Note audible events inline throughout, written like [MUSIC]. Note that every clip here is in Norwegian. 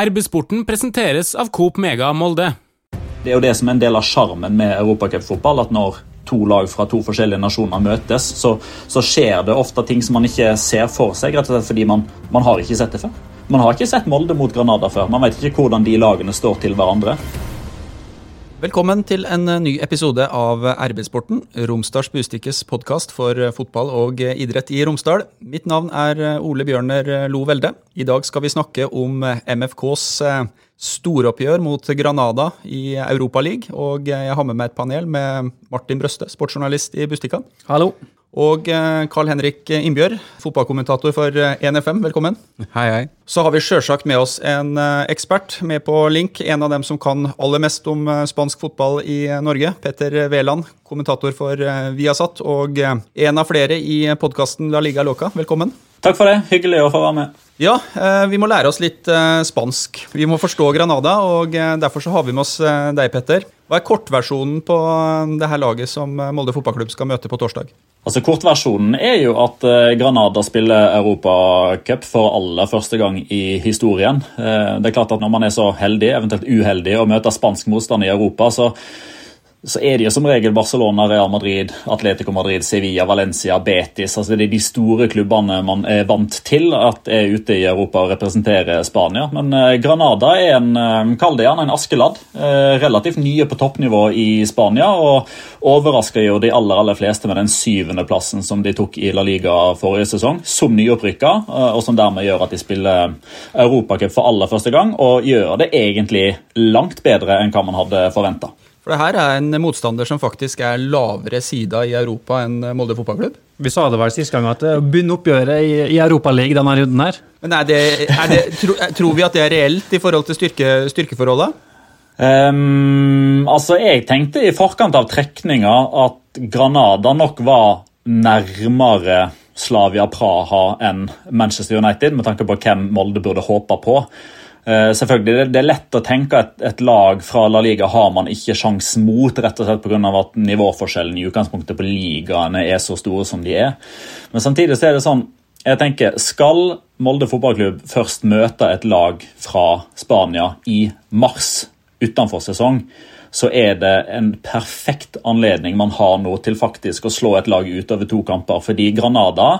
RB-sporten presenteres av Coop Mega Molde. Det er jo det som er en del av sjarmen med europacupfotball. At når to lag fra to forskjellige nasjoner møtes, så, så, skjer det ofte ting som man ikke ser for seg, rett og slett fordi man, man har ikke sett det før. Man har ikke sett Molde mot Granada før. Man vet ikke hvordan de lagene står til hverandre. Velkommen til en ny episode av RB-sporten, Romsdals Bustikkes podkast for fotball og idrett i Romsdal. Mitt navn er Ole Bjørner Lo Velde. I dag skal vi snakke om MFKs storoppgjør mot Granada i Europaligaen. Og jeg har med meg et panel med Martin Brøste, sportsjournalist i Bustikka. Hallo. Og Carl-Henrik Innbjørg, fotballkommentator for 1FM. Velkommen. Hei, hei. Så har vi sjølsagt med oss en ekspert med på link. En av dem som kan aller mest om spansk fotball i Norge. Petter Wæland, kommentator for Viasat. Og en av flere i podkasten La Liga Loca. Velkommen. Takk for det. Hyggelig å få være med. Ja, vi må lære oss litt spansk. Vi må forstå Granada, og derfor så har vi med oss deg, Petter. Hva er kortversjonen på det her laget som Molde fotballklubb skal møte på torsdag? Altså Kortversjonen er jo at Granada spiller Europacup for aller første gang i historien. Det er klart at Når man er så heldig, eventuelt uheldig, å møte spansk motstand i Europa, så så er det jo som regel Barcelona, Real Madrid, Atletico Madrid, Sevilla, Valencia, Betis. altså Det er de store klubbene man er vant til at er ute i Europa og representerer Spania. Men Granada er en kall det gjerne en askeladd. Relativt nye på toppnivå i Spania. Og overrasker jo de aller aller fleste med den syvendeplassen som de tok i La Liga forrige sesong, som nyopprykka, og som dermed gjør at de spiller Europacup for aller første gang, og gjør det egentlig langt bedre enn hva man hadde forventa. For det her er en motstander som faktisk er lavere sida i Europa enn Molde fotballklubb. Vi sa det vel sist gang at begynne oppgjøret i, i Europaligaen denne runden her. Men er det, er det, tro, Tror vi at det er reelt i forhold til styrke, styrkeforholdet? Um, altså, Jeg tenkte i forkant av trekninga at Granada nok var nærmere Slavia Praha enn Manchester United, med tanke på hvem Molde burde håpe på. Uh, selvfølgelig, det, er lett å tenke at et lag fra La Liga har man ikke sjans mot, rett og slett pga. at nivåforskjellen i utgangspunktet på ligaene er så store som de er. Men samtidig så er det sånn jeg tenker, Skal Molde fotballklubb først møte et lag fra Spania i mars utenfor sesong, så er det en perfekt anledning man har nå til faktisk å slå et lag ut over to kamper. Fordi Granada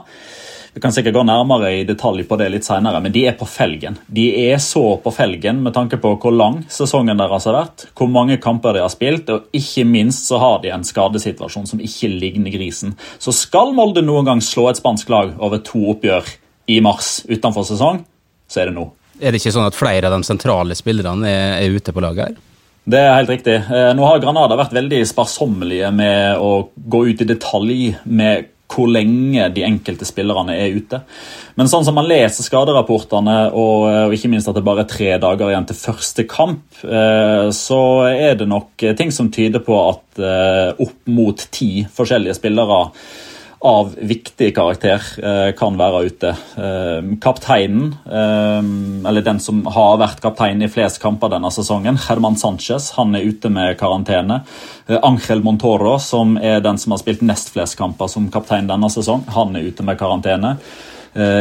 vi kan sikkert gå nærmere i detalj på det litt senere, men de er på felgen. De er så på felgen med tanke på hvor lang sesongen deres har vært, hvor mange kamper de har spilt, og ikke minst så har de en skadesituasjon som ikke ligner grisen. Så skal Molde noen gang slå et spansk lag over to oppgjør i mars utenfor sesong, så er det nå. Er det ikke sånn at flere av de sentrale spillerne er, er ute på laget her? Det er helt riktig. Nå har Granada vært veldig sparsommelige med å gå ut i detalj med hvor lenge de enkelte spillerne er ute. Men sånn som man leser skaderapportene, og, ikke minst at det bare er tre dager igjen til første kamp, eh, så er det nok ting som tyder på at eh, opp mot ti forskjellige spillere av viktig karakter eh, kan være ute. Eh, kapteinen, eh, eller den som har vært kaptein i flest kamper denne sesongen, Herman Sanchez, han er ute med karantene. Angel Montoro, som er den som har spilt nest flest kamper som kaptein denne sesong, han er ute med karantene.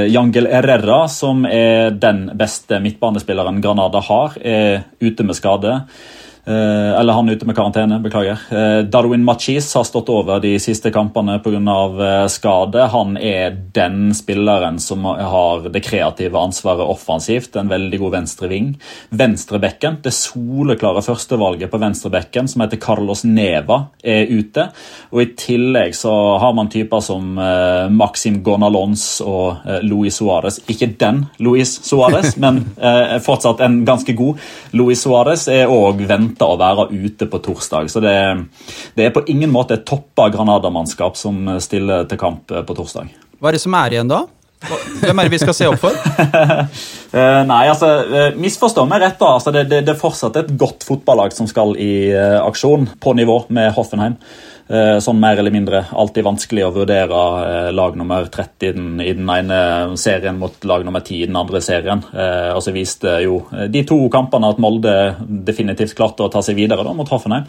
Jangel Herrera, som er den beste midtbanespilleren Granada har, er ute med skade. Uh, eller han er ute med karantene, beklager. Uh, Darwin Machis har stått over de siste kampene pga. Uh, skade. Han er den spilleren som har det kreative ansvaret offensivt. En veldig god venstreving. Venstrebekken, det soleklare førstevalget på venstrebekken, som heter Carlos Neva, er ute. Og I tillegg så har man typer som Maxim Gonalons og Luis Suárez. Ikke den Luis Suárez, men fortsatt en ganske god. Luis Suárez er òg venta å være ute på torsdag. Så det, det er på ingen måte et toppa Granada-mannskap som stiller til kamp på torsdag. Hva er det som er igjen da? Hvem er det vi skal se opp for? uh, [LAUGHS] nei, altså, uh, Misforstå meg rett. da, altså, det, det, det, er fortsatt et godt fotballag som skal i aksjon, på nivå med Hoffenheim. Sånn mer eller mindre alltid vanskelig å vurdere eh, lag nummer 30 i den, i den ene serien mot lag nummer 10 i den andre serien. Eh, og så viste jo de to kampene at Molde definitivt klarte å ta seg videre da, mot Hoffenheim.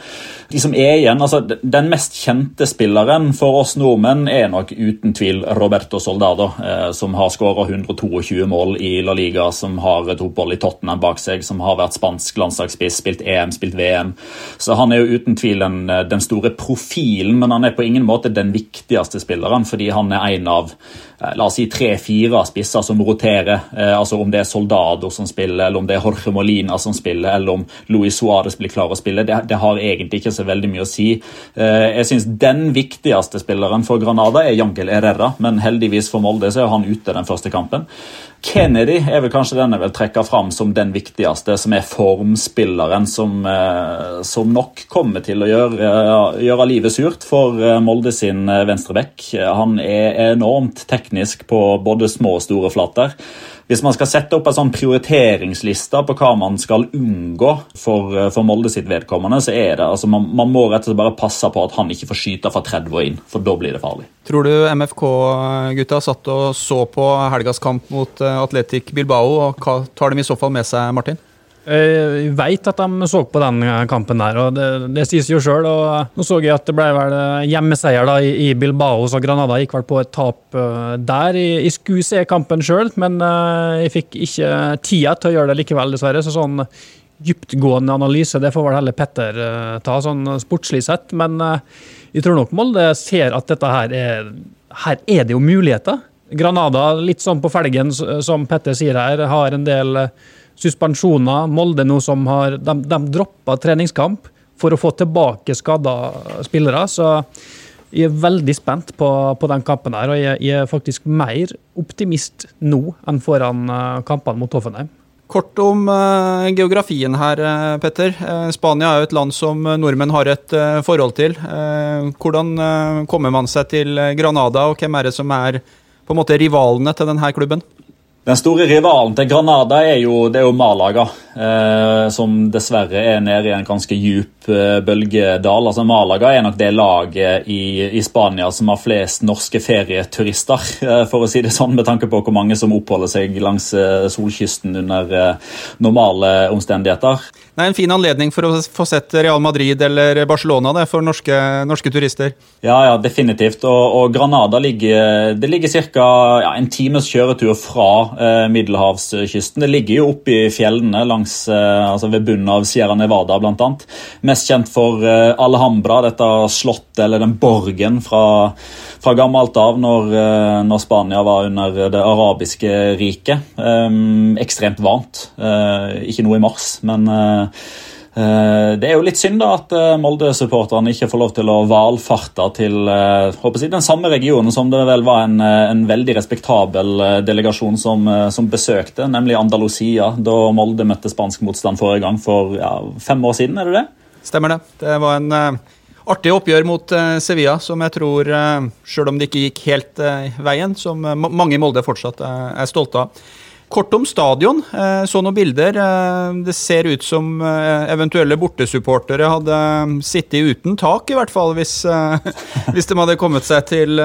De som er igjen, altså Den mest kjente spilleren for oss nordmenn er nok uten tvil Roberto Soldado, som har skåra 122 mål i La Liga, som har et opphold i Tottenham bak seg, som har vært spansk landslagsspiss, spilt EM, spilt VM. Så han er jo uten tvil den, den store profilen profilen, men han er på ingen måte den viktigste spilleren, fordi han er en av eh, la oss si tre-fire spisser som roterer. Eh, altså Om det er Soldado som spiller, eller om det er Jorge Molina som spiller, eller om Luis Suárez blir klar å spille, det, det, har egentlig ikke så veldig mye å si. Eh, jeg synes Den viktigste spilleren for Granada er Jangel Herrera, men heldigvis for Molde så er han ute den første kampen. Kennedy er vel kanskje den jeg vil trekke fram som den viktigste, som er formspilleren, som, eh, som nok kommer til å gjøre, gjøre, livet surt for eh, Molde sin eh, venstreback. Han er enormt teknisk på både små og store flater. Hvis man skal sette opp en sånn prioriteringsliste på hva man skal unngå for, for Molde sitt vedkommende, så er det altså man, man, må rett og slett bare passe på at han ikke får skyte fra 30 og inn, for da blir det farlig. Tror du MFK-gutta satt og så på helgas kamp mot eh, Atletic Bilbao, og hva tar de i så fall med seg, Martin? Jeg eh, veit at de så på den kampen der, og det, det sies jo sjøl. Nå så jeg at det ble vel hjemmeseier da i, Bilbao, så Granada gikk vel på et tap uh, der. Jeg, jeg skulle se kampen sjøl, men uh, jeg fikk ikke tida til å gjøre det likevel, dessverre. Så sånn dyptgående analyse, det får vel heller Petter ta, sånn sportslig sett. Men jeg tror nok Molde ser at dette her er Her er det jo muligheter. Granada, litt sånn på felgen, som Petter sier her, har en del suspensjoner. Molde nå som har De, de droppa treningskamp for å få tilbake skada spillere. Så jeg er veldig spent på, på den kampen her, og jeg, jeg, er faktisk mer optimist nå enn foran uh, kampene mot Hoffenheim. Kort om uh, geografien her, uh, Petter. Uh, Spania er jo et land som nordmenn har et forhold til. hvordan kommer man seg til Granada, og hvem er det som er på en måte rivalene til denne klubben? Den store rivalen til Granada er jo, det er jo Malaga, eh, som dessverre er nede i en ganske djup eh, bølgedal. Altså Malaga er nok det laget i, i, Spania som har flest norske ferieturister, eh, for å si det sånn, med tanke på hvor mange som oppholder seg langs eh, solkysten under eh, normale omstendigheter. Er en fin anledning for å få sett Real Madrid eller Barcelona det, for norske, norske turister. Ja, ja, definitivt. Og, og Granada ligger, det ligger ca. Ja, en times kjøretur fra eh, middelhavskysten. Det ligger jo oppe i fjellene langs, eh, altså ved bunnen av Sierra Nevada bl.a. Mest kjent for eh, Alhambra, dette slottet eller den borgen fra, fra gammelt av når, eh, når, Spania var under det arabiske riket. Um, ekstremt varmt. Uh, ikke noe i mars, men Eh, det er jo litt synd da at eh, Molde-supporterne ikke får lov til å valfarte til håper jeg, den samme regionen som det vel var en, en veldig respektabel delegasjon som, som, besøkte, nemlig Andalusia, da Molde møtte spansk motstand forrige gang for ja, fem år siden. er det det? Stemmer det. Det var en artig oppgjør mot Sevilla, som jeg tror, selv om det ikke gikk helt veien, som mange i Molde fortsatt er stolte av. Kort om stadion. Eh, så noen bilder. Eh, det ser ut som eh, eventuelle bortesupportere hadde sittet uten tak, i hvert fall, hvis, [LAUGHS] hvis de hadde kommet seg til,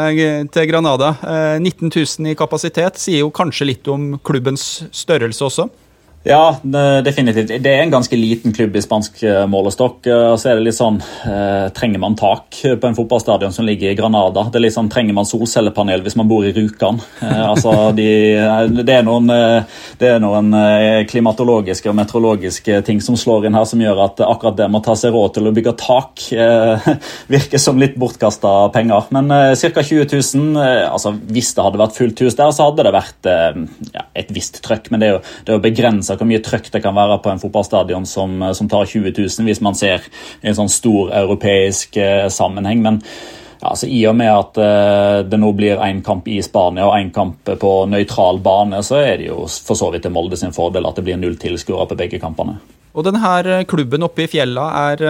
til Granada. 19 000 i kapasitet sier jo kanskje litt om klubbens størrelse også. Ja, definitivt. Det er en ganske liten klubb i spansk eh, målestokk. Eh, så er det litt sånn, eh, Trenger man tak på en fotballstadion som ligger i Granada? Det er litt sånn, Trenger man solcellepanel hvis man bor i Rjukan? Altså, de, det, er noen, det er noen klimatologiske og meteorologiske ting som slår inn her, som gjør at akkurat det med å ta seg råd til å bygge tak [LAUGHS] virker som litt bortkasta penger. Men ca. 20 000. altså, hvis det hadde vært fullt hus der, så hadde det vært ja, et visst trøkk. Men det er jo, det er jo begrensa hvor mye trøkk det kan være på en fotballstadion som, eh, som tar 20 000, hvis man ser en sånn stor europeisk eh, sammenheng. men ja, altså I og med at uh, det nå blir én kamp i Spania og én kamp på nøytral bane, så er det jo for så vidt til Molde sin fordel at det blir null tilskuere på begge kampene. Og denne klubben oppe i fjella er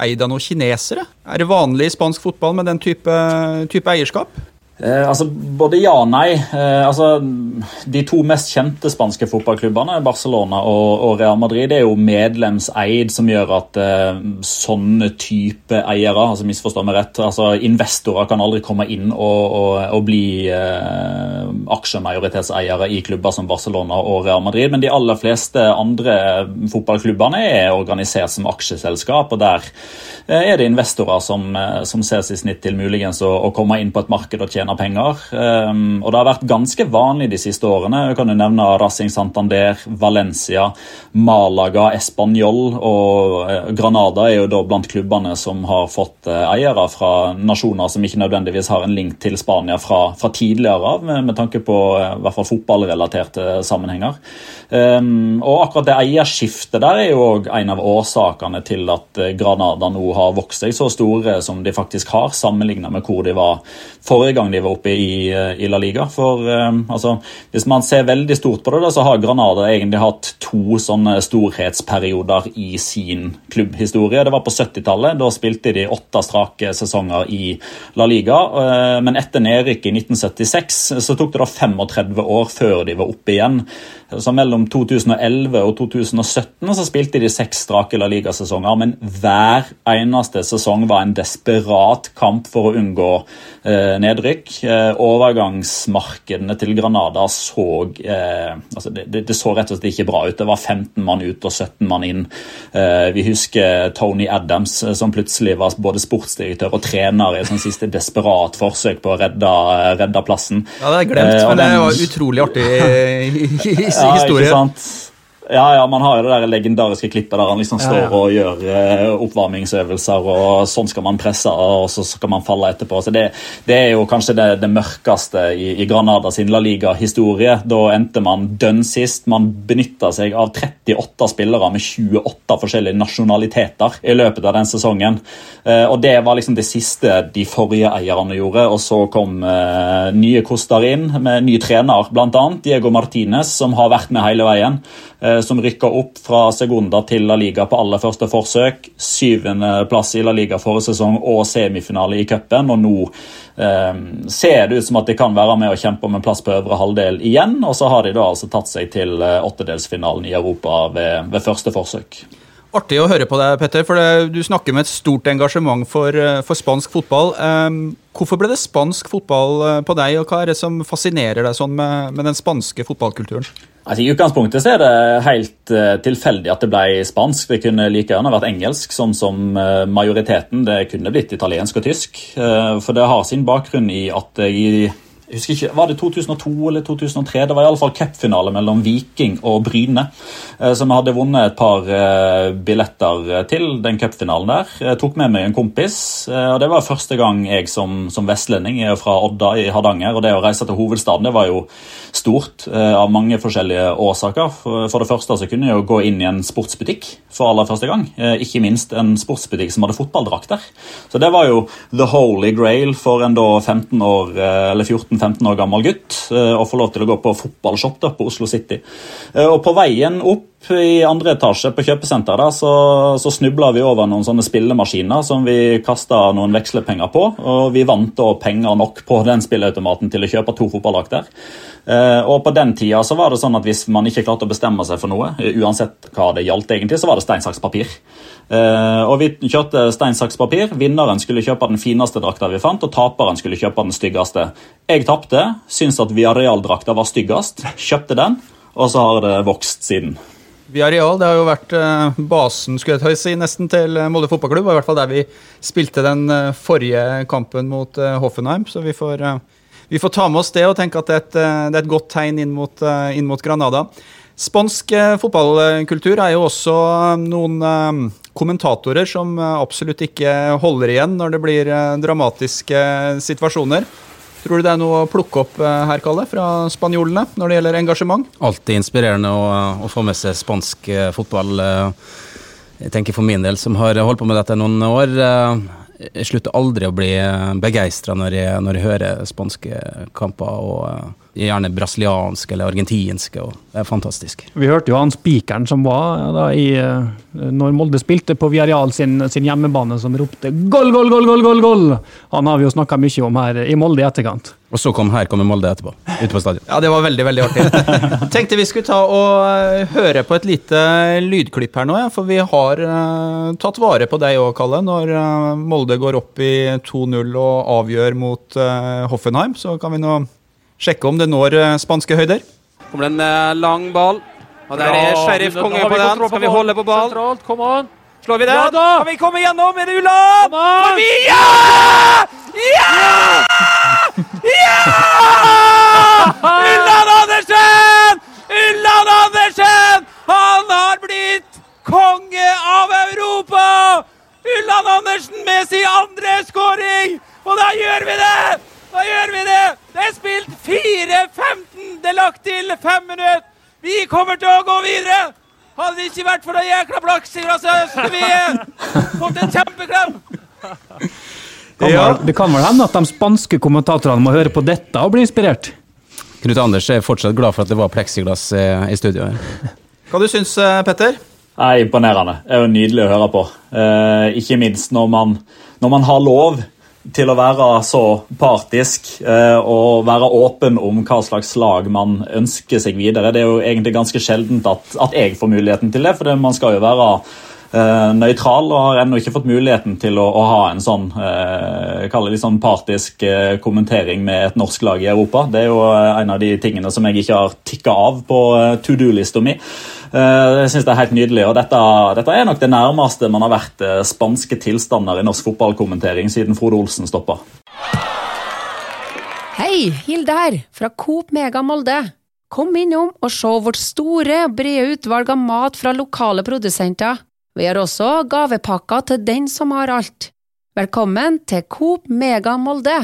eid av noen kinesere? Er det vanlig i spansk fotball med den type, type eierskap? Eh, altså, Både ja og nei. Eh, altså, de to mest kjente spanske fotballklubbene, Barcelona og, og Real Madrid, det er jo medlemseid, som gjør at eh, sånne type eiere altså misforstå meg rett, altså Investorer kan aldri komme inn og, og, og bli eh, aksjemajoritetseiere i klubber som Barcelona og Real Madrid, men de aller fleste andre fotballklubbene er organisert som aksjeselskap, og der eh, er det investorer som, eh, som ses i snitt til muligens å komme inn på et marked og tjene tjener penger. Um, og det har vært ganske vanlig de siste årene. Jeg kan jo nevne Racing Santander, Valencia, Malaga, Español og uh, Granada er jo da blant klubbene som har fått uh, eiere fra nasjoner som ikke nødvendigvis har en link til Spania fra, fra tidligere av, med, med, tanke på uh, i hvert fall fotballrelaterte sammenhenger. Um, og akkurat det eierskiftet der er jo en av årsakene til at Granada nå har vokst seg så store som de faktisk har, sammenlignet med hvor de var forrige gang de var oppe i, i La Liga. For um, altså, Hvis man ser veldig stort på det, da, så har Granada egentlig hatt to sånne storhetsperioder i sin klubbhistorie. Det var på 70-tallet. Da spilte de åtte strake sesonger i La Liga. Uh, men etter nedrykket i 1976 så tok det da 35 år før de var oppe igjen. Så Mellom 2011 og 2017 så spilte de seks strake La Liga-sesonger, men hver eneste sesong var en desperat kamp for å unngå eh, nedrykk. Eh, overgangsmarkedene til Granada så eh, altså det, det, så rett og slett ikke bra ut. Det var 15 mann ut og 17 mann inn. Eh, vi husker Tony Adams, eh, som plutselig var både sportsdirektør og trener i et siste desperat forsøk på å redde, redde plassen. Ja, det er glemt, eh, men det var utrolig artig [LAUGHS] ja, historie. Ikke sant? Ja, ja, man har jo det der legendariske klippet der han liksom står ja, ja. og gjør uh, oppvarmingsøvelser, og sånn skal man presse, og så skal man falle etterpå. Så Det, det er jo kanskje det, det mørkeste i, i, Granada sin La Liga-historie. Da endte man dønn sist. Man benytta seg av 38 spillere med 28 forskjellige nasjonaliteter i løpet av den sesongen. Uh, og Det var liksom det siste de forrige eierne gjorde. Og så kom uh, nye Koster inn, med ny trener, bl.a. Diego Martinez, som har vært med hele veien. Eh, som rykka opp fra Segunda til La Liga på aller første forsøk. Syvendeplass i La Liga forrige sesong og semifinale i cupen. Og nå eh, ser det ut som at de kan være med og kjempe om en plass på øvre halvdel igjen. Og så har de da altså tatt seg til eh, åttedelsfinalen i Europa ved, ved første forsøk. Artig å høre på deg, Petter, for det, du snakker med et stort engasjement for, eh, for spansk fotball. Um, hvorfor ble det spansk fotball på deg, og hva er det som fascinerer deg sånn med, med den spanske fotballkulturen? Altså, I utgangspunktet er det helt uh, tilfeldig at det ble spansk. Det kunne like gjerne vært engelsk, sånn som uh, majoriteten. Det kunne blitt italiensk og tysk. Uh, for det har sin bakgrunn i at jeg i jeg husker ikke, Var det 2002 eller 2003? Det var iallfall cupfinale mellom Viking og Bryne. Eh, som hadde vunnet et par eh, billetter eh, til den cupfinalen der. Jeg tok med meg en kompis. og Det var første gang jeg som, som vestlending er fra Odda i Hardanger. og Det å reise til hovedstaden det var jo stort av mange forskjellige årsaker. For det første så kunne jeg jo gå inn i en sportsbutikk for aller første gang. Ikke minst en sportsbutikk som hadde fotballdrakter. Så det var jo the holy grail for en da 15 år, eller 14 15 år gammel gutt eh, og få lov til å gå på fotballshop da, på Oslo City. Eh, og På veien opp i andre etasje på kjøpesenteret så, så snubla vi over noen sånne spillemaskiner som vi kasta noen vekslepenger på. Og vi vant da penger nok på den spilleautomaten til å kjøpe to fotballag Eh, og på den tida så var det sånn at hvis man ikke klarte å bestemme seg for noe, uansett hva det gjaldt egentlig, så var det stein, saks, papir. Uh, og Vi kjørte stein, saks, papir. Vinneren skulle kjøpe den fineste drakta vi fant, og taperen skulle kjøpe den styggeste. Jeg tapte, syntes at Viareal-drakta var styggest, kjøpte den, og så har det vokst siden. Viareal det har jo vært basen skulle jeg si, nesten til eh, Molde fotballklubb. I hvert fall der vi spilte den forrige kampen mot Hoffenheim. Så vi får, vi får, ta med oss det og tenke at det er et, det er et godt tegn inn mot, inn mot Granada. Spansk fotballkultur er jo også noen kommentatorer som eh, absolutt ikke holder igjen når det blir eh, dramatiske situasjoner. Tror du det er noe å plukke opp eh, her, Kalle, fra spanjolene når det gjelder engasjement? Alltid inspirerende å, å få med seg spansk fotball. Jeg tenker for min del, som har holdt på med dette noen år. Jeg slutter aldri å bli begeistra når, når, jeg hører spanske kamper. og gjerne brasilianske eller argentinske. og Det er fantastisk. Vi hørte jo han spikeren som var da, i, eh, når Molde spilte på Viareal sin, sin hjemmebane, som ropte 'goll, goll, goll', goll, goll, goll! Han har vi jo snakka mye om her i Molde i etterkant. Og så kom her kommer Molde etterpå, ute på stadion. Ja, det var veldig, veldig artig. [LAUGHS] Tenkte vi skulle ta og eh, høre på et lite lydklipp her nå, ja, for vi har uh, tatt vare på deg òg, Kalle. Når uh, Molde går opp i 2-0 og avgjør mot uh, Hoffenheim, så kan vi nå sjekke om det når spanske høyder. Kommer det en lang ball. Og der er Sheriff konge på den. Skal vi holde på ball? Sentralt, kom an! Slår vi den? Ja da! Kan vi komme gjennom? Er det Ulland? Kom an! Kan vi Ja! Ja! Ja! Ulland Andersen! Ulland Andersen! Han har blitt konge av Europa! Ulland Andersen med sin andre skåring! Og da gjør vi det! Da gjør vi det! Det er spilt 4-15. Det er lagt til fem minutter. Vi kommer til å gå videre! Hadde det ikke vært for det jækla plaksinga, så skulle vi fått en kjempeklem! Kan vel, det kan vel hende at de spanske kommentatorene må høre på dette og bli inspirert? Knut Anders er fortsatt glad for at det var pleksiglass eh, i studio. her. Hva du syns du, Petter? Nei, Imponerende. Det er jo nydelig å høre på. Eh, ikke minst når man, når man har lov til å være så partisk eh, og være åpen om hva slags lag man ønsker seg videre. Det er jo egentlig ganske sjeldent at, at jeg får muligheten til det, for det, man skal jo være nøytral og har ennå ikke fått muligheten til å, å ha en sånn eh, sånn partisk eh, kommentering med et norsk lag i Europa. Det er jo eh, en av de tingene som jeg ikke har tikka av på eh, to do-lista mi. Eh, Jeg synes det er helt nydelig, og dette, dette er nok det nærmeste man har vært eh, spanske tilstander i norsk fotballkommentering siden Frode Olsen stoppa. Hei, Hilde her, fra Coop Mega Molde. Kom innom og se vårt store, brede utvalg av mat fra lokale produsenter. Vi har også gavepakker til den som har alt. Velkommen til Coop Mega Molde.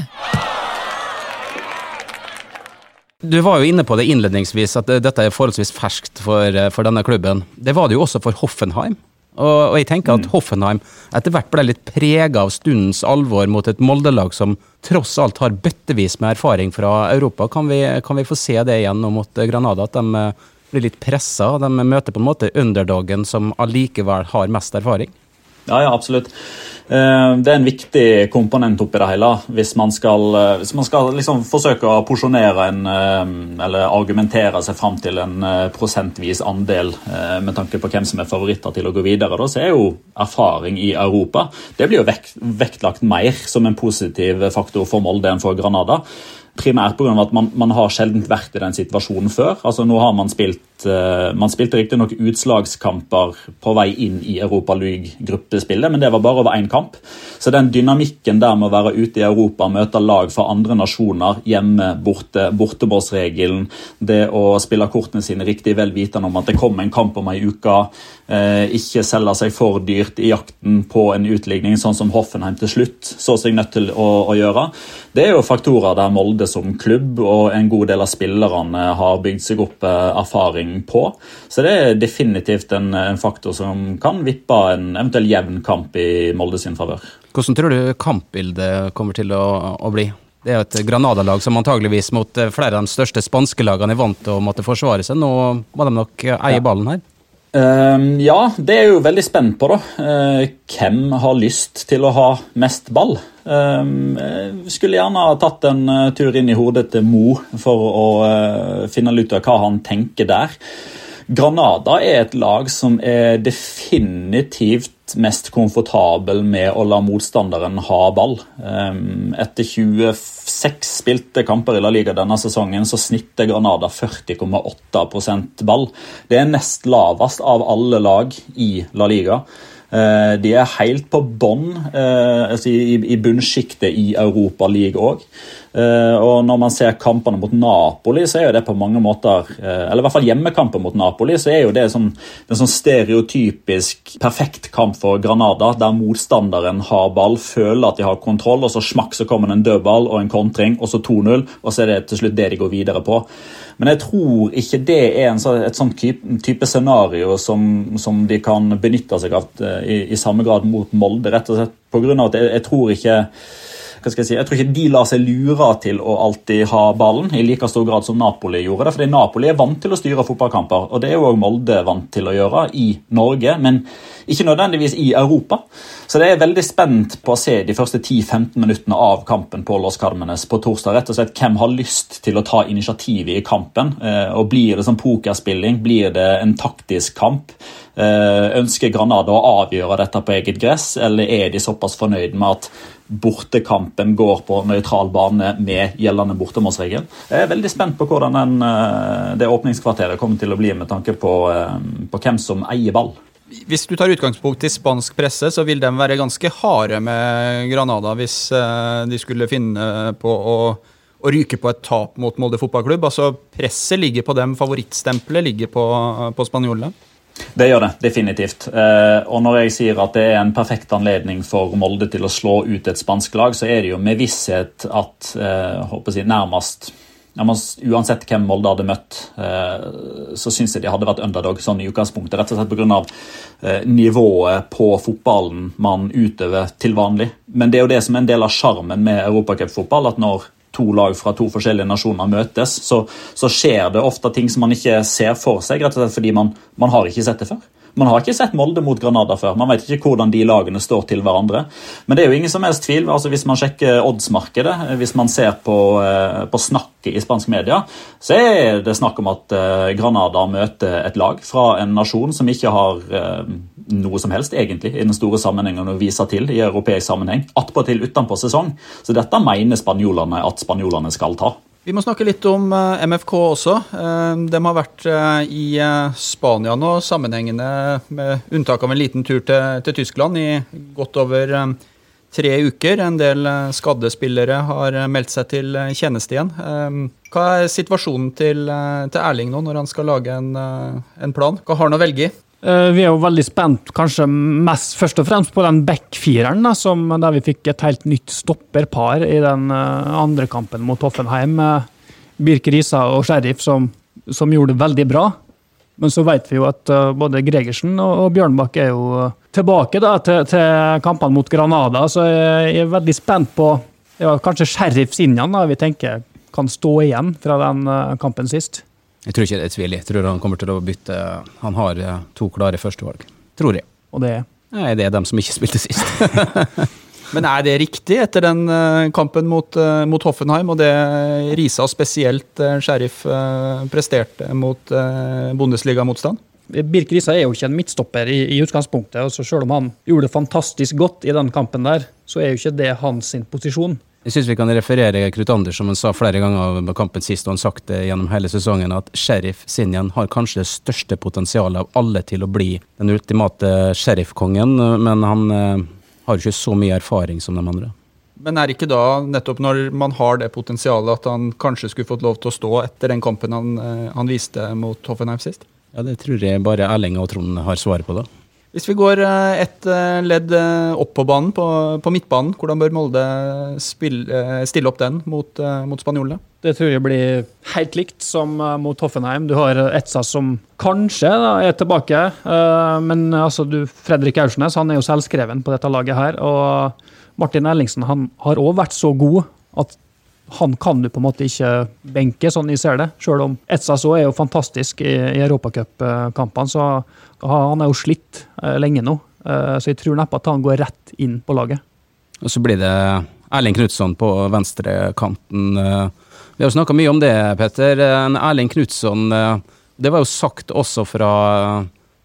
Du var jo inne på det innledningsvis, at dette er forholdsvis ferskt for, eh, for denne klubben. Det var det jo også for Hoffenheim. Og, og jeg tenker at Hoffenheim etter hvert ble litt prega av stundens alvor mot et Molde-lag som tross alt har bøttevis med erfaring fra Europa. Kan vi, kan vi få se det igjen nå mot Granada? At de blir litt pressa? De møter på en måte underdogen som allikevel har mest erfaring? Ja, ja, absolutt. Eh, Det er en viktig komponent oppi det hele. Hvis man skal, eh, hvis man skal liksom forsøke å porsjonere en, eh, eller argumentere seg fram til en prosentvis andel med tanke på hvem som er favoritter til å gå videre, da, så er jo erfaring i Europa det blir jo vekt, vektlagt mer som en positiv faktor for Molde enn for Granada. Primært pga. at man, man har sjelden vært i den situasjonen før. Altså Nå har man spilt uh, Man spilte riktignok utslagskamper på vei inn i Europa League-gruppespillet, men det var bare over én kamp. Så den dynamikken der med å være ute i Europa, møte lag fra andre nasjoner, hjemme, borte, bortebåsregelen, det å spille kortene sine riktig vel vitende om at det kommer en kamp om ei uke, uh, ikke selge seg for dyrt i jakten på en utligning, sånn som Hoffenheim til slutt så seg nødt til å, å gjøre. Det er jo faktorer der Molde som klubb og en god del av spillerne har bygd seg opp eh, erfaring på. Så det er definitivt en, en faktor som kan vippe en eventuell jevn kamp i Molde sin favør. Hvordan tror du kampbildet kommer til å, å bli? Det er jo et Granada-lag som antageligvis mot eh, flere av de største spanske lagene er vant til å måtte forsvare seg. Nå må de nok eh, eie ballen her. Ehm, ja, det er jo veldig spent på, da. Eh, hvem har lyst til å ha mest ball? Ehm, jeg skulle gjerne ha tatt en eh, tur inn i hodet til Mo for å eh, finne ut av hva han tenker der. Granada er et lag som er definitivt mest komfortabel med å la motstanderen ha ball. Ehm, Etter 26 spilte kamper i La Liga denne sesongen så snitter Granada 40,8% ball. Det er nest lavest av alle lag i La Liga. Eh, De er helt på bånn eh, altså i, bunnsjiktet i Europa League òg. Og når man ser kampene mot Napoli, så er jo det på mange måter eh, Eller i hvert fall hjemmekampen mot Napoli, så er jo det sånn, er sånn stereotypisk perfekt kamp for Granada, der motstanderen har ball, føler at de har kontroll, og så smakk så kommer det en dødball og en kontring, og så 2-0, og så er det til slutt det de går videre på. Men jeg tror ikke det er en, et sånn type, scenario som, som de kan benytte seg av eh, i, i samme grad mot Molde, rett og slett av at jeg, jeg tror ikke hva skal Jeg si, jeg tror ikke de lar seg lure til å alltid ha ballen i like stor grad som Napoli gjorde det. fordi Napoli er vant til å styre fotballkamper, og det er jo også Molde vant til å gjøre i Norge. men ikke nødvendigvis i Europa. Så det er veldig spent på å se de første 10-15 minuttene av kampen på Los Carmenes på torsdag. rett og slett Hvem har lyst til å ta initiativet i kampen? Eh, og Blir det som pokerspilling? Blir det en taktisk kamp? Eh, ønsker Granada å avgjøre dette på eget gress, eller er de såpass fornøyd med at bortekampen går på nøytral bane med gjeldende bortemålsregel? Jeg er veldig spent på hvordan den, eh, det åpningskvarteret kommer til å bli med tanke på, på hvem som eier ball. Hvis du tar utgangspunkt i spansk presse, så vil de være ganske harde med Granada hvis eh, de skulle finne på å, å ryke på et tap mot Molde fotballklubb. Altså Presset ligger på dem, favorittstempelet ligger på, på spanjolene. Det gjør det, definitivt. Eh, og når jeg sier at det er en perfekt anledning for Molde til å slå ut et spansk lag, så er det jo med visshet at eh, håper jeg, nærmest ja, uansett hvem Molde hadde møtt, eh, så syns jeg de hadde vært underdog sånn i utgangspunktet. Rett og slett pga. Nivået på fotballen man utøver til vanlig. Men det er jo det som er en del av sjarmen med europacupfotball. At når to lag fra to forskjellige nasjoner møtes, så, så, skjer det ofte ting som man ikke ser for seg, rett og slett fordi man, man har ikke sett det før. Man har ikke sett Molde mot Granada før. Man vet ikke hvordan de lagene står til hverandre. Men det er jo ingen som helst tvil. altså Hvis man sjekker oddsmarkedet, hvis man ser på, eh, på snakket i spansk media, så er det snakk om at eh, Granada møter et lag fra en nasjon som ikke har eh, noe som helst egentlig i den store sammenhengen å vise til i europeisk sammenheng. Attpåtil utenpå sesong. Så dette mener spanjolene at spanjolene skal ta. Vi må snakke litt om eh, MFK også. Eh, de har vært eh, i Spania nå sammenhengende, med unntak av en liten tur til, til Tyskland, i godt over tre uker. En del skadde spillere har meldt seg til tjeneste igjen. Hva er situasjonen til, til Erling nå, når han skal lage en, en plan? Hva har han å velge i? Eh, vi er jo veldig spent kanskje mest først og fremst på den backfireren, der vi fikk et helt nytt stopperpar i den eh, andre kampen mot Hoffenheim. Birk Risa og Sheriff som, som, gjorde det veldig bra. Men så vet vi jo at eh, både Gregersen og Bjørnbakk er jo tilbake da, til, til kampene mot Granada, så jeg er veldig spent på ja, kanskje Sheriff Sinjan da, vi tenker kan stå igjen fra den kampen sist. Jeg tror ikke det er tvil. Jeg tror han kommer til å bytte Han har eh, to klare førstevalg. Tror jeg. Og det er? Nei, det er dem som ikke spilte sist. [LAUGHS] Men er det riktig etter den eh, kampen mot, eh, mot Hoffenheim og det Risa spesielt Sheriff presterte mot Bundesliga-motstand? Birk Risa er jo ikke en midtstopper i, i utgangspunktet. og Selv om han gjorde det fantastisk godt i den kampen, der, så er jo ikke det hans posisjon. Jeg syns vi kan referere Knut Anders, som han sa flere ganger på kampen sist, og han sagt det gjennom hele sesongen, at sheriff Sinjan har kanskje det største potensialet av alle til å bli den ultimate sheriffkongen, men han eh, har ikke så mye erfaring som de andre. Men er ikke da, nettopp når man har det potensialet, at han kanskje skulle fått lov til å stå etter den kampen han, eh, han viste mot Hoffenheim sist? Ja, det tror jeg bare Erling og Trond har svaret på, da. Hvis vi går eh, et eh, ledd eh, opp på banen, på, på midtbanen, hvordan bør Molde spille, stille opp den mot, mot spanjolene? Det tror jeg blir helt likt som mot Hoffenheim. Du har Etsa som kanskje da, er tilbake, men altså, du, Fredrik Aursnes han er jo selvskreven på dette laget her. Og Martin Ellingsen han har òg vært så god at han kan du på en måte ikke benke, sånn jeg ser det. Selv om Etsaso er jo fantastisk i, i europacupkampene, så han er jo slitt eh, lenge nå. Eh, så jeg tror neppe at han går rett inn på laget. Og så blir det Erling Knutson på venstrekanten. Eh, vi har snakka mye om det, Petter. Erling Knutson, det var jo sagt også fra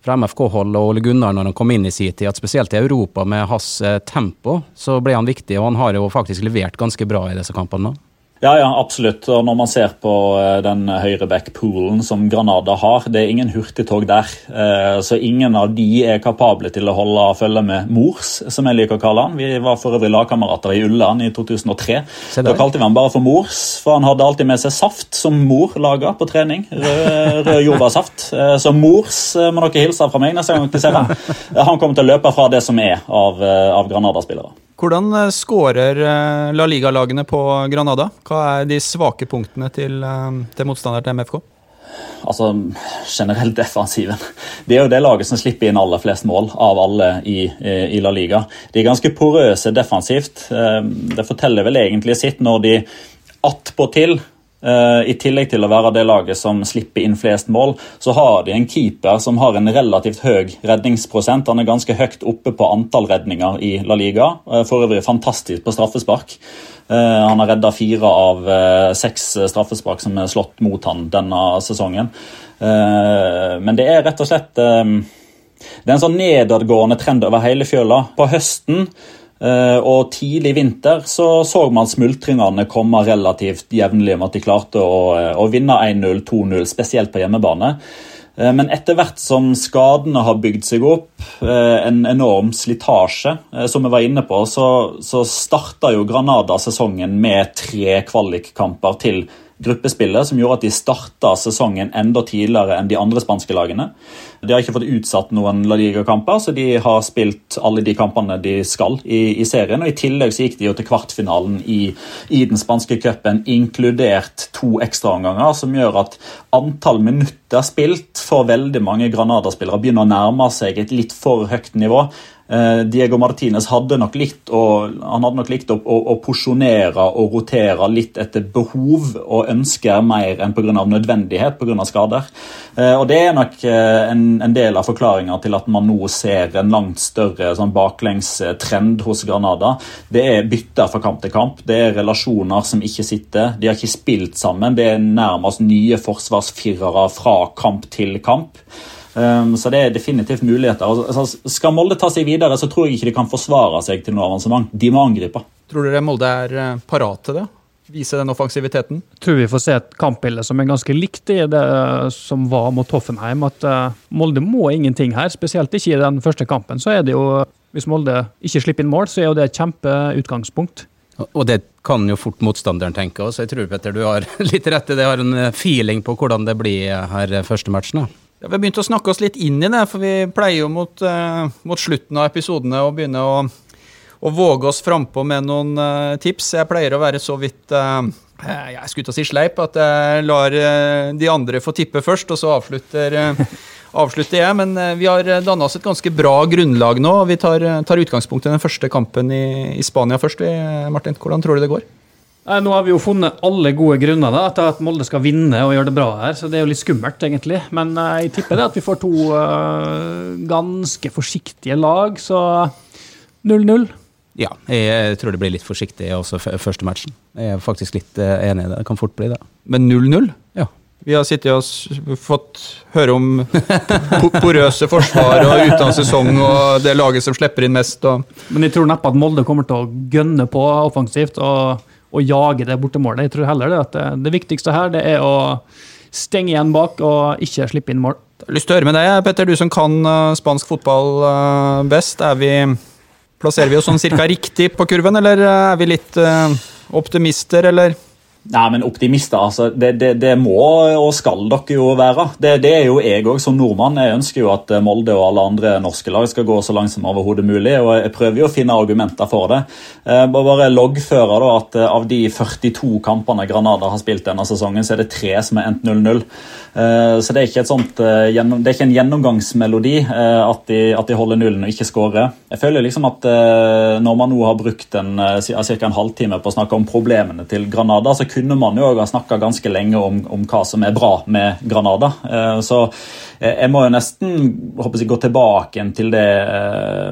fra MFK-hold og Ole Gunnar når han kom inn i sin tid, at spesielt i Europa med hans tempo, så ble han viktig. Og han har jo faktisk levert ganske bra i disse kampene. Ja, ja, absolutt. Og når man ser på eh, den høyreback-poolen som Granada har, det er ingen hurtigtog der. Eh, så ingen av de er kapable til å holde følge med Mors, som jeg liker å kalle han. Vi var for øvrig lagkamerater i Ulland i 2003. Da kalte vi han bare for Mors, for han hadde alltid med seg saft som mor laga på trening. Rød, rød jordbærsaft. Eh, så Mors må dere hilse fra meg neste gang dere ser ham. [LAUGHS] Han kommer til å løpe fra det som er av, av Granada-spillere. Hvordan eh, skårer eh, La Liga-lagene på Granada? Hva er de svake punktene til, eh, til motstander til MFK? altså, generelt defensiven. Det er jo det laget som slipper inn aller flest mål av alle i, i La Liga. De er ganske porøse defensivt. Det forteller vel egentlig sitt når de attpåtil I tillegg til å være det laget som slipper inn flest mål, så har de en keeper som har en relativt høy redningsprosent. Han er ganske høyt oppe på antall redninger i La Liga. Uh, for øvrig fantastisk på straffespark. Uh, han har redda fire av seks straffespark som er slått mot han denne sesongen. men det er rett og slett Det er en sånn nedadgående trend over hele fjøla. På høsten Eh, og tidlig vinter så, så man smultringene komme relativt jevnlig med at de klarte å, eh, å vinne 1-0, 2-0, spesielt på hjemmebane. Eh, men etter hvert som skadene har bygd seg opp, en enorm slitasje, som vi var inne på, så, så starta jo Granada sesongen med tre kvalikkamper til gruppespillet, som gjorde at de starta sesongen enda tidligere enn de andre spanske lagene. De har ikke fått utsatt noen La Liga-kamper, så de har spilt alle de kampene de skal i, i, serien. og I tillegg så gikk de jo til kvartfinalen i, i den spanske cupen, inkludert to ekstraomganger, som gjør at antall minutter spilt for veldig mange Granada-spillere begynner å nærme seg et litt for høyt nivå. Eh, Diego Martinez hadde nok likt å, han hadde nok likt å, å, å porsjonere og rotere litt etter behov og ønsker mer enn pga. nødvendighet pga. skader. Eh, og Det er nok eh, en, en del av forklaringa til at man nå ser en langt større sånn baklengstrend hos Granada. Det er bytter fra kamp til kamp. Det er relasjoner som ikke sitter. De har ikke spilt sammen. Det er nærmest nye forsvarsfirere fra kamp til kamp. Um, så det er definitivt muligheter. Altså, skal Molde ta seg videre, så tror jeg ikke de kan forsvare seg til noe avansement. De må angripe. Tror dere Molde er eh, parat til det? Vise den offensiviteten? Jeg tror vi får se et kampbilde som er ganske likt i det som var mot Hoffenheim. At uh, Molde må ingenting her, spesielt ikke i den første kampen. Så er det jo, hvis Molde ikke slipper inn mål, så er jo det et kjempeutgangspunkt. Og det kan jo fort motstanderen tenke også. Jeg tror Petter, du har [LAUGHS] litt rett i det. Har en eh, feeling på hvordan det blir her første matchen. da. Ja, vi har begynt å snakke oss litt inn i det, for vi pleier jo mot, uh, mot slutten av episodene å begynne å, å våge oss frampå med noen uh, tips. Jeg pleier å være så vidt uh, jeg skulle ikke si sleip, at jeg lar de andre få tippe først, og så avslutter, avslutter jeg. Men vi har danna oss et ganske bra grunnlag nå. og Vi tar, tar utgangspunkt i den første kampen i, i Spania først. Martin, hvordan tror du det går? Nå har vi jo funnet alle gode grunner da, til at Molde skal vinne og gjøre det bra her, så det er jo litt skummelt, egentlig. Men uh, jeg tipper det at vi får to uh, ganske forsiktige lag, så 0-0. Ja, jeg tror det blir litt forsiktig også første matchen. Jeg er faktisk litt uh, enig i det. Det kan fort bli det. Men 0-0? Ja. Vi har sittet og fått høre om [LAUGHS] porøse forsvar og uten sesong og det laget som slipper inn mest. Og... Men jeg tror neppe at Molde kommer til å gønne på offensivt. og å jage det bortemålet. Jeg tror heller det at det, det, viktigste her det er å stenge igjen bak og ikke slippe inn mål. Jeg har lyst til å høre med deg, Petter, du som kan uh, spansk fotball uh, best. Er vi, plasserer vi oss sånn cirka [LAUGHS] riktig på kurven, eller er vi litt optimister, eller? Nei, men optimister, altså. Det, det, det, må og skal dere jo være. Det, det er jo jeg òg som nordmann. Jeg ønsker jo at Molde og alle andre norske lag skal gå så langt som overhodet mulig. og Jeg prøver jo å finne argumenter for det. Eh, bare loggføre da at eh, av de 42 kampene Granada har spilt denne sesongen, så er det tre som er endt 0-0. Eh, så det er ikke, sånt, det er ikke en gjennomgangsmelodi at de, at de holder nullen og ikke skårer. Jeg føler liksom at når man nå har brukt en, ca. en halvtime på å snakke om problemene til Granada, så kunne man jo ha snakka ganske lenge om, om, hva som er bra med Granada. Eh, så eh, jeg må jo nesten jeg, gå tilbake til det, eh,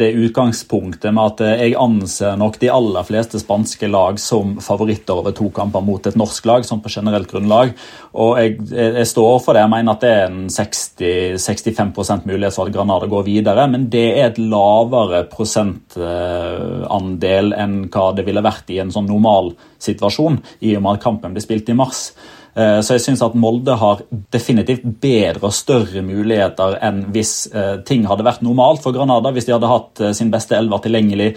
det, utgangspunktet med at jeg anser nok de aller fleste spanske lag som favoritter over to kamper mot et norsk lag, sånn på generelt grunnlag. Og jeg, jeg, står for det. Jeg mener at det er en 60-65% mulighet for at Granada går videre, men det er et lavere prosentandel enn hva det ville vært i en sånn normal situasjon, i og med at kampen ble spilt i mars. Eh, så jeg syns at Molde har definitivt bedre og større muligheter enn hvis eh, ting hadde vært normalt for Granada, hvis de hadde hatt eh, sin beste elver tilgjengelig,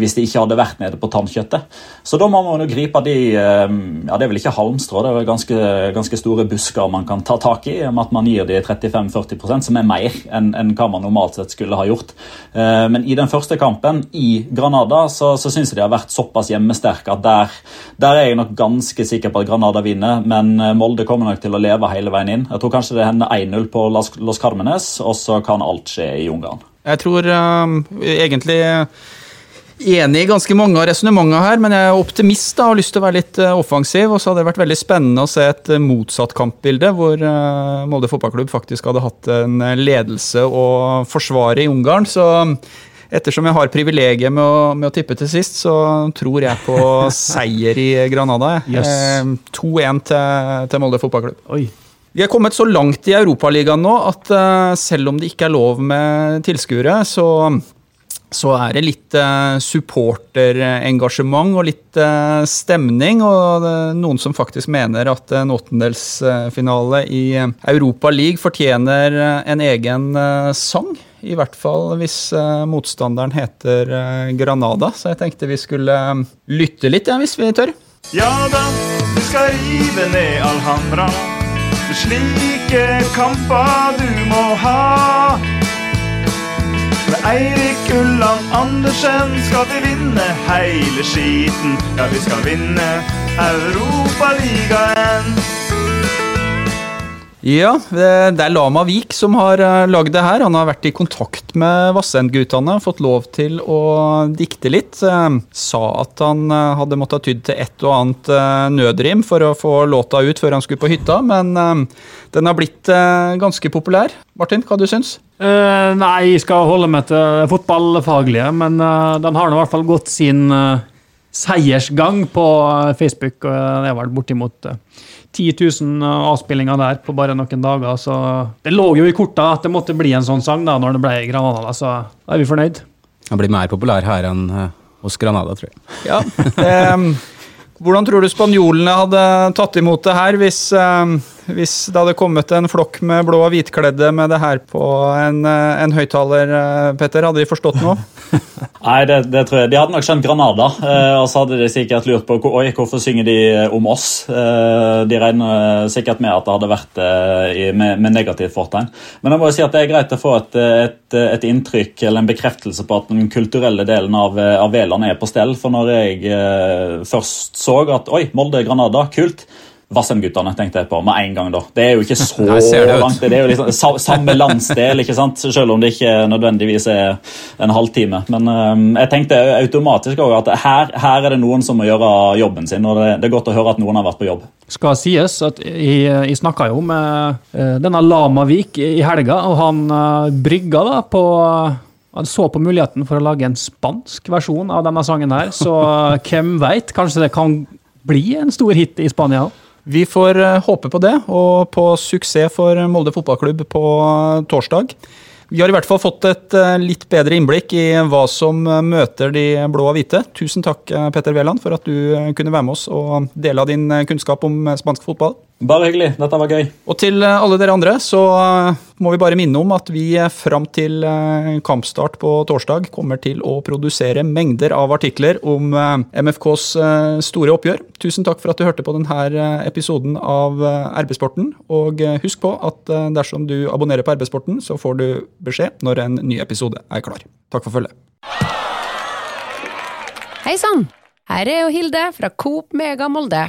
hvis de ikke hadde vært nede på tannkjøttet. Så da må man jo gripe de ja Det er vel ikke halmstrå, det er ganske, ganske store busker man kan ta tak i, med at man gir de 35-40% som er mer enn, enn hva man normalt sett skulle ha gjort. Men i den første kampen i Granada så, så syns jeg de har vært såpass hjemmesterke at der, der er jeg nok ganske sikker på at Granada vinner. men men Molde kommer nok til å leve hele veien inn. Jeg tror kanskje det hender 1-0 på Los Carmenes, og så kan alt skje i Ungarn. Jeg tror um, egentlig enig i ganske mange av resonnementene her, men jeg er optimist da, og har lyst til å være litt uh, offensiv. Og så hadde det vært veldig spennende å se et motsatt kampbilde, hvor uh, Molde fotballklubb faktisk hadde hatt en ledelse å forsvare i Ungarn. Så ettersom jeg har privilegiet med å, med å tippe til sist, så tror jeg på seier i Granada. Yes. 2-1 til, til Molde fotballklubb. Oi. Vi er kommet så langt i Europaligaen nå at selv om det ikke er lov med tilskuere, så så er det litt uh, supporterengasjement og litt stemning. Og noen som faktisk mener at en åttendelsfinale i Europa League fortjener en egen sang. I hvert fall hvis motstanderen heter Granada. Så jeg tenkte vi skulle lytte litt, ja, hvis vi tør. Ja da, vi skal rive ned Alhambra. Slike kamper du må ha. Med Eirik Ulland Andersen skal vi vinne hele skiten. Ja, vi skal vinne Europaligaen. Ja, det er Lama Vik som har eh, lagd det her. Han har vært i kontakt med Vassendgutane, fått lov til å dikte litt. Eh, sa at han eh, hadde måttet tydd til et og annet nødrim for å få låta ut før han skulle på hytta, men den har blitt ganske populær. Martin, hva du syns Uh, nei, jeg skal holde meg til fotballfaglige, men uh, den har i hvert fall gått sin uh, seiersgang på Facebook. og Det er vel bortimot 10 000 avspillinger der på bare noen dager. Så det lå jo i korta at det måtte bli en sånn sang da når det ble Granada, så da er vi fornøyd. Han blir mer populær her enn hos Granada, tror jeg. Ja, [LAUGHS] Eh, hvordan tror du spanjolene hadde tatt imot det her hvis, um, hvis det hadde kommet en flokk med blå og hvitkledde med det her på en, en høyttaler, Petter? Hadde de forstått noe? [LAUGHS] Nei, det, det, tror jeg. De hadde nok skjønt Granada. Eh, og så hadde de sikkert lurt på oi, hvorfor synger de om oss. Eh, de regner sikkert med at det hadde vært eh, med, med negativt fortegn. Men jeg må jo si at det er greit å få et, et, et inntrykk eller en bekreftelse på at den kulturelle delen av, av Veland er på stell. For når jeg eh, først så at oi, Molde-Granada, kult Vassendguttene tenkte jeg på med en gang. da. Det er jo ikke [LAUGHS] så langt. Det er jo liksom samme landsdel, ikke sant? selv om det ikke nødvendigvis er en halvtime. Men um, jeg tenkte automatisk også at her, her, er det noen som må gjøre jobben sin, og det, det, er godt å høre at noen har vært på jobb. Skal sies at Jeg, jeg snakka jo med uh, denne Lamavik i helga, og han uh, brygga da på han så på muligheten for å lage en spansk versjon av denne sangen her, så hvem veit? Kanskje det kan bli en stor hit i Spania òg? Vi får eh, håpe på det, og på suksess for Molde fotballklubb på eh, torsdag. Vi har i hvert fall fått et eh, litt bedre innblikk i hva som møter de blå og hvite. Tusen takk, Petter Wæland, for at du kunne være med oss og dele av din kunnskap om spansk fotball. Bare hyggelig. Dette var gøy. Og til eh, alle dere andre så eh, må vi bare minne om at vi eh, fram til kampstart på torsdag kommer til å produsere mengder av artikler om MFKs store oppgjør. Tusen takk for at du hørte på denne episoden av RB-sporten. Og husk på at dersom du abonnerer på RB-sporten, så får du beskjed når en ny episode er klar. Takk for følget. Hei sann! Her er jo Hilde fra Coop Mega Molde.